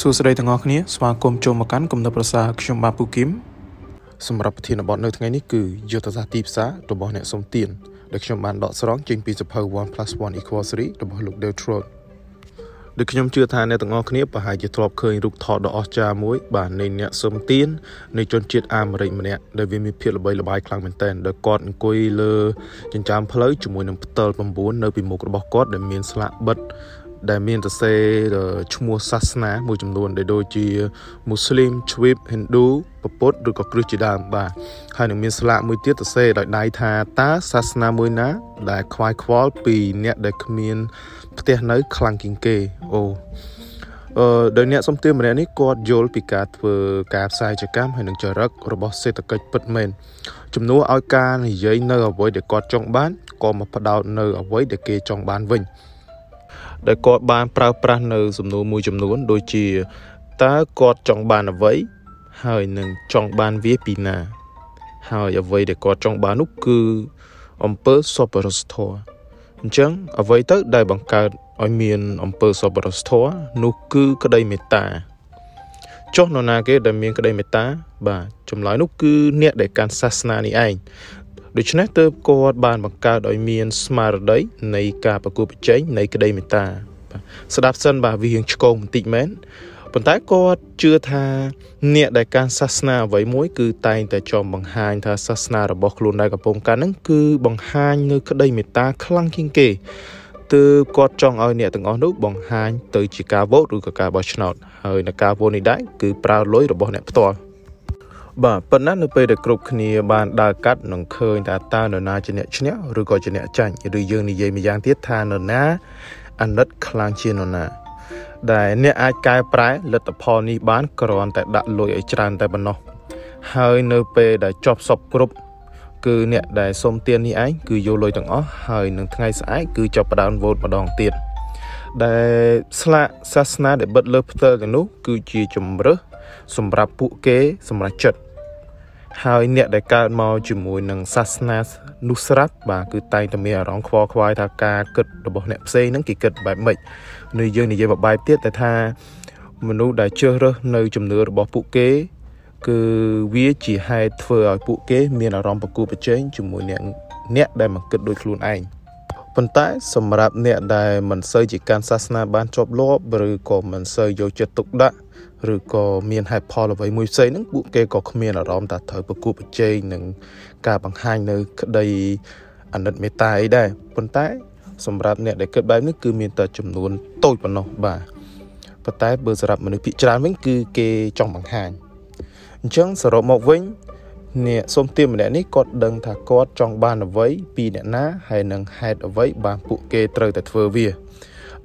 សួស្តីទាំងអស់គ្នាស្វាគមន៍ចូលមកកាន់គំនិតប្រសាខ្ញុំបាទពូគឹមសម្រាប់ប្រធានបទនៅថ្ងៃនេះគឺយុទ្ធសាស្ត្រទីផ្សាររបស់អ្នកសុំទានដែលខ្ញុំបានដកស្រង់ចេញពីសភៅ1 1 equals 3របស់លោក Del Trot ដូចខ្ញុំជឿថាអ្នកទាំងអស់គ្នាប្រហែលជាធ្លាប់ឃើញរូបថតដ៏អស្ចារ្យមួយបាទនៃអ្នកសុំទាននៃជនជាតិអាមេរិកម្នាក់ដែលវាមានភាពល្បីល្បាញខ្លាំងមែនទែនដោយគាត់អង្គុយលើចិញ្ចើមផ្លូវជាមួយនឹងផ្តិល9នៅពីមុខរបស់គាត់ដែលមានស្លាកបិទ ដែលមានសរសេរឈ្មោះសាសនាមួយចំនួនដែលដូចជាមូស្លីមជ្វីបហិណ្ឌូពុទ្ធឬក៏គ្រិស្តជាដើមបាទហើយនឹងមានស្លាកមួយទៀតសរសេរដោយដៃថាតើសាសនាមួយណា ដែលខ្វាយខ្វល់ពីអ្នកដែលគ្មានផ្ទះនៅខ្លាំងជាងគេអូអឺដោយអ្នកសំទានម្នាក់នេះគាត់យល់ពីការធ្វើការផ្សាយចកម្មហើយនឹងចរិតរបស់សេដ្ឋកិច្ចពិតមែនជំនួសឲ្យការនិយាយនៅអ្វីដែលគាត់ចង់បានក៏មកផ្ដោតនៅអ្វីដែលគេចង់បានវិញ ដែលគាត់បានប្រើប្រាស់នៅសំណួរមួយចំនួន ដូចជាតើគាត់ចង់បានអ្វី ហើយនឹងចង់បានវាពីណា ហើយអ្វីដែលគាត់ចង់បាននោះគឺអំពើសប្បុរសធម៌អញ្ចឹងអ្វីទៅដែលបង្កើតឲ្យមានអំពើសប្បុរសធម៌នោះគឺក្តីមេត្តាចុះនរណាគេដែលមានក្តីមេត្តាបាទចម្លើយនោះគឺអ្នកដែលកាន់សាសនានេះឯង ដូច្នេះទើបគាត់បានបង្កើតឲ្យមានស្មារតីនៃការប្រគល់ប្រជែងនៃក្តីមេត្តាស្ដាប់សិនបាទវារៀងឆ្កងបន្តិចមែនប៉ុន្តែគាត់ជឿថាអ្នកដែលកាន់សាសនាអ្វីមួយគឺតែងតែចង់បង្ហាញថាសាសនារបស់ខ្លួនដែលកំពុងកាន់ហ្នឹងគឺបង្ហាញនៅក្តីមេត្តាខ្លាំងជាងគេទើបគាត់ចង់ឲ្យអ្នកទាំងអស់នោះបង្ហាញទៅជាការវោតឬក៏ការបោះឆ្នោតហើយនៅការវោតនេះដែរគឺប្រើលុយរបស់អ្នកផ្ទាល់ បាទប៉ុន្តែនៅពេលដែលគ្រប់គ្នាបានដើរកាត់នឹងឃើញថាតើនរណាជាអ្នកឈ្នះឬក៏ជាអ្នកចាញ់ឬយើងនិយាយម្យ៉ាងទៀតថានរណាអាណិតខ្លាំងជានរណាដែលអ្នកអាចកែប្រែលទ្ធផលនេះបានគ្រាន់តែដាក់លុយឲ្យច្រើនតែប៉ុណ្ណោះហើយនៅពេលដែលចប់សពគ្រប់គឺអ្នកដែលសុំទាននេះឯងគឺយកលុយទាំងអស់ហើយនឹងថ្ងៃស្អែកគឺចាប់ផ្ដើមវោតម្ដងទៀតដែលស្លាកសាសនាដែលបិទលើផ្ទើទាំងនោះគឺជាជំរើ សសម្រាប់ពួកគេសម្រាប់ចិត្តហើយអ្នកដែលកើតមកជាមួយនឹងសាសនានោះស្រាប់បាទគឺតែងតែមានអារម្មណ៍ខ្វល់ខ្វាយថាការគិតរបស់អ្នកផ្សេងហ្នឹងគេគិតបែបម៉េចនៅយើងនិយាយបែបទៀតតែថាមនុស្សដែលជ្រើសរើសនៅជំនឿរបស់ពួកគេ គឺវាជាហេតុធ្វើឲ្យពួកគេ មានអារម្មណ៍ប្រកួតប្រជែងជាមួយអ្នកអ្នកដែលមកគិតដូចខ្លួនឯង ប៉ុន្តែសម្រាប់អ្នកដែលមិនសូវជាកាន់សាសនាបានជាប់លាប់ឬក៏មិនសូវយកចិត្តទុកដាក់ឬក៏មានហេតុផលអ្វីមួយផ្សេងហ្នឹងពួកគេក៏គ្មានអារម្មណ៍ថាត្រូវប្រគល់ប្រជែងនឹងការបង្ហាញនៅក្តីអាណិតមេត្តាអីដែរប៉ុន្តែសម្រាប់អ្នកដែលគិតបែបនេះគឺមានតែចំនួនតូចប៉ុណ្ណោះបាទប៉ុន្តែបើសម្រាប់មនុស្សភាគច្រើនវិញគឺគេចង់បង្ហាញអញ្ចឹងសរុបមកវិញ អ្នកសុំទានម្នាក់នេះគាត់ដឹងថាគាត់ចង់បានអ្វីពីអ្នកណាហើយនឹងហេតុអ្វីបានពួកគេត្រូវតែធ្វើវា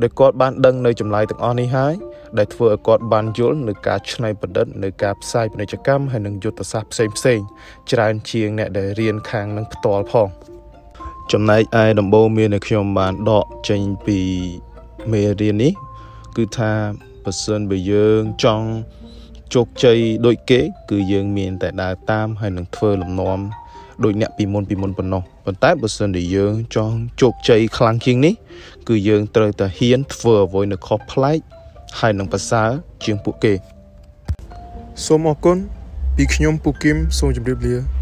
ដោយគាត់បានដឹងនៅចម្លើយទាំងអស់នេះហើយដែលធ្វើឲ្យគាត់បានយល់នៅការច្នៃប្រឌិតនៅការផ្សាយពាណិជ្ជកម្មហើយនឹងយុទ្ធសាស្ត្រផ្សេងផ្សេងច្រើនជាងអ្នកដែលរៀនខាងនឹងផ្ទាល់ផង ចំណែកឯដំបូងមានដែលខ្ញុំបានដកចេញពីមេរៀននេះ គឺថាបើសិនបើយើងចង់ ជោគជ័យដូចគេ គឺយើងមានតែដើរតាមហើយនឹងធ្វើលំនាំដូចអ្នកពីមុនពីមុនប៉ុណ្ណោះប៉ុន្តែបើសិនជាយើងចង់ជោគជ័យខ្លាំងជាងនេះ គឺយើងត្រូវតែហ៊ានធ្វើអ្វីនៅខុសប្លែកហើយនឹងប្រសើរជាងពួកគេសូមអរគុណពីខ្ញុំពូគឹមសូមជម្រាបលា